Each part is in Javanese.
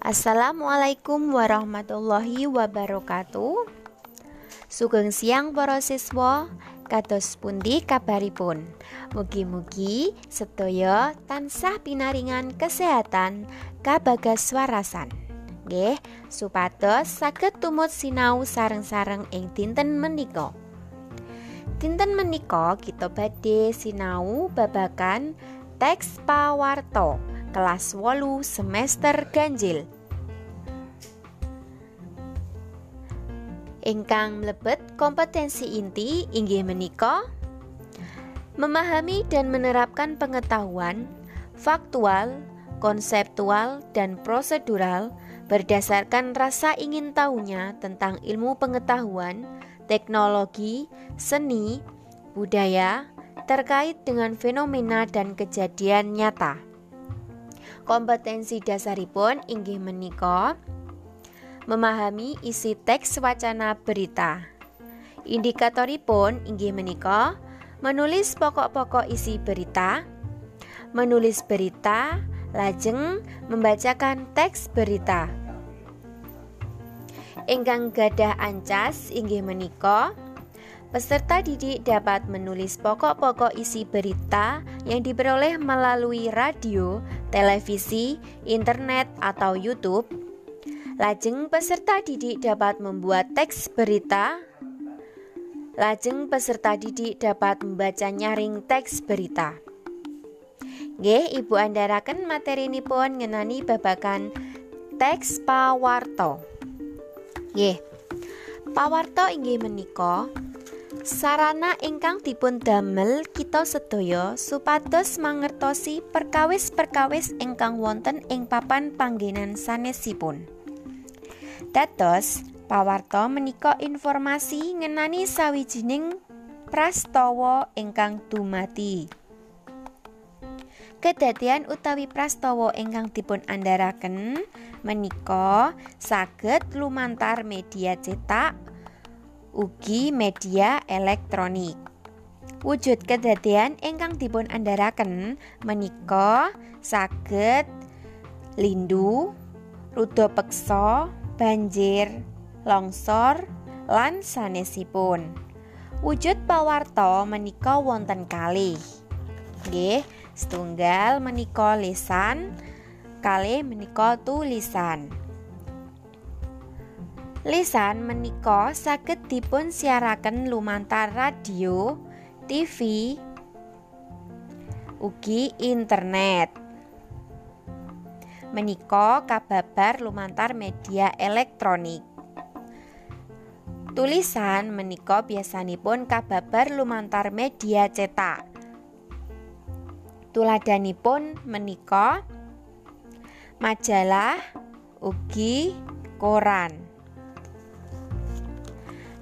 Assalamualaikum warahmatullahi wabarakatuh. Sugeng siang para siswa, kados pundi kabaripun? Mugi-mugi sedaya tansah pinaringan kesehatan kabagas warasan. Nggih, supados saged tumut sinau sareng-sareng ing dinten menika. Dinten menika kita badhe sinau babakan teks pawarto kelas wolu semester ganjil. Ingkang mlebet kompetensi inti inggih menika memahami dan menerapkan pengetahuan faktual, konseptual, dan prosedural berdasarkan rasa ingin tahunya tentang ilmu pengetahuan, teknologi, seni, budaya terkait dengan fenomena dan kejadian nyata. Kompetensi dasaripun inggih menika memahami isi teks wacana berita. Indikatoripun inggih menika menulis pokok-pokok isi berita, menulis berita, lajeng membacakan teks berita. Ingkang gadah ancas inggih menika Peserta didik dapat menulis pokok-pokok isi berita yang diperoleh melalui radio, televisi, internet, atau YouTube. Lajeng peserta didik dapat membuat teks berita. Lajeng peserta didik dapat membaca nyaring teks berita. Nggih, Ibu andharaken materi pun ngenani babagan teks pawarto. Nggih. Pawarto inggih menika sarana ingkang dipun damel kita sedaya supados mangertosi perkawis-perkawis ingkang wonten ing papan panggenan sanesipun. Dados, pawarta menika informasi ngenani sawijining prastawa ingkang dumati. Kedadian utawi prastawa ingkang dipun andharaken menika saged lumantar media cetak ugi media elektronik. Wujud kedadian ingkang dipun andharaken menika saged lindu, rudo peksa, banjir, longsor, lan sanesipun. Wujud pawarta menika wonten kalih. Nggih, setunggal menika lisan, kalih menika tulisan. Lisan menika saged dipun siaraken lumantar radio, TV, ugi internet. Menika kababar lumantar media elektronik. Tulisan menika biasanipun kababar lumantar media cetak. Tuladanipun menika majalah ugi koran.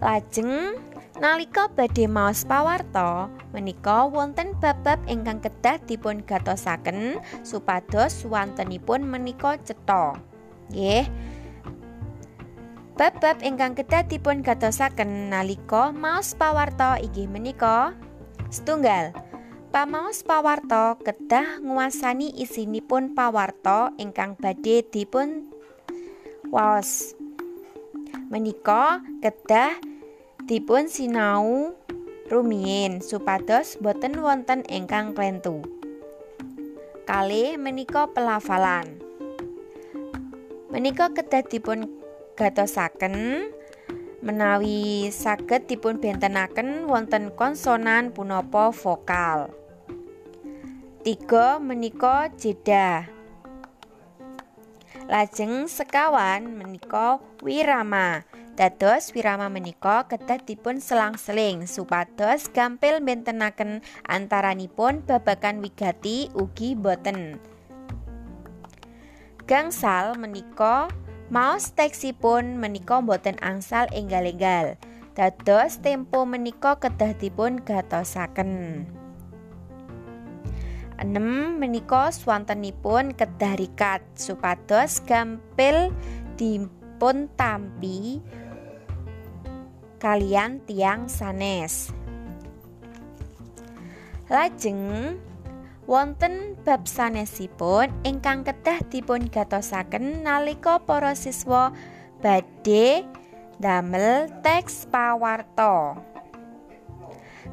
Lajeng nalika badhe maos pawarta menika wonten bab-bab ingkang kedah dipun gatosaken supados wontenipun menika cetha. Nggih. Bab-bab ingkang kedah dipun gatosaken nalika maos pawarta inggih menika setunggal Pamaos pawarta kedah nguasani isinipun pawarta ingkang badhe dipun waos. Menika kedah dipun sinau rumiyin supados boten wonten ingkang klentu. Kali menika pelafalan. Menika kedah dipun gatosaken menawi saged dipun bentenaken wonten konsonan punapa vokal. Tiga menika jeda. Lajeng sekawan menika wirama. Dados wirama menika kedah dipun selang-seling supados gampil bentenaken antaranipun babakan wigati ugi boten. Gangsal menika maos teksipun menika boten angsal enggal-enggal. Dados tempo menika kedah dipun gatosaken. Enem menika swantenipun kedah rikat supados gampil dipun tampi kalian tiang sanes. Lajeng wonten bab sanesipun ingkang kedah dipun gatosaken nalika para siswa badhe damel teks pawarta.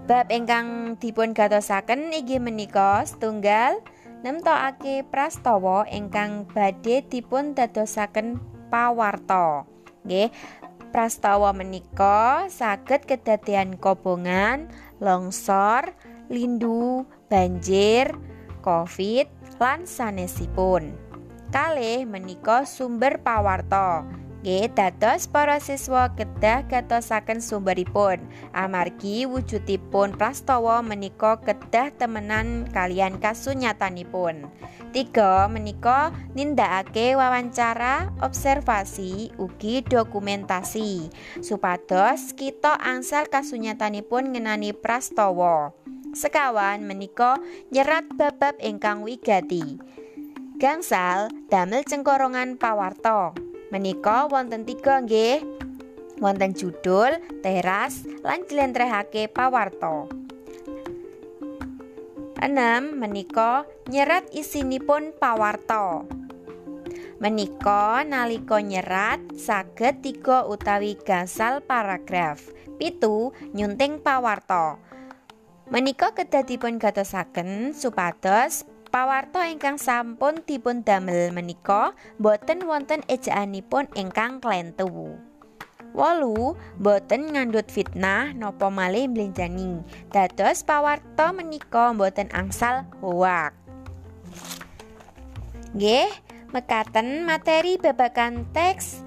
Bab ingkang dipun gatosaken inggih menika setunggal nemtokake prastawa ingkang badhe dipun dadosaken pawarta. Nggih, prastawa menika saged kedadian kobongan, longsor, lindu, banjir, covid lan sanesipun. Kalih menika sumber pawarta. Dados para siswa kedah gatosaken sumberipun. Amargi wujudipun prastawa menika kedah temenan kalian kasunyatanipun. Tiga menika nindakake wawancara, observasi, ugi dokumentasi supados kita angsal kasunyatanipun ngenani prastawa. Sekawan menika nyerat babab ingkang wigati. Gangsal damel cengkorongan pawarta. Menika wonten tiga nggih. Wonten judul, teras, lan jlentrehake pawarta. Enam menika nyerat isinipun pawarta. Menika nalika nyerat saged tiga utawi gangsal paragraf. Pitu nyunting pawarta. Menika kedah dipun gatosaken supados Pawarto ingkang sampun dipun damel menika boten wonten ejaanipun ingkang klentu. Wolu boten ngandut fitnah nopo malih mlenjani. Dados pawarto menika boten angsal hoak. Nggih, mekaten materi babakan teks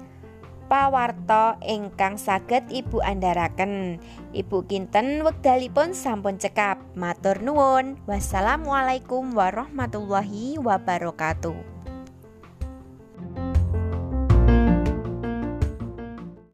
pawarta ingkang saged Ibu andharaken. Ibu kinten wekdalipun sampun cekap. Matur nuwun. Wassalamualaikum warahmatullahi wabarakatuh.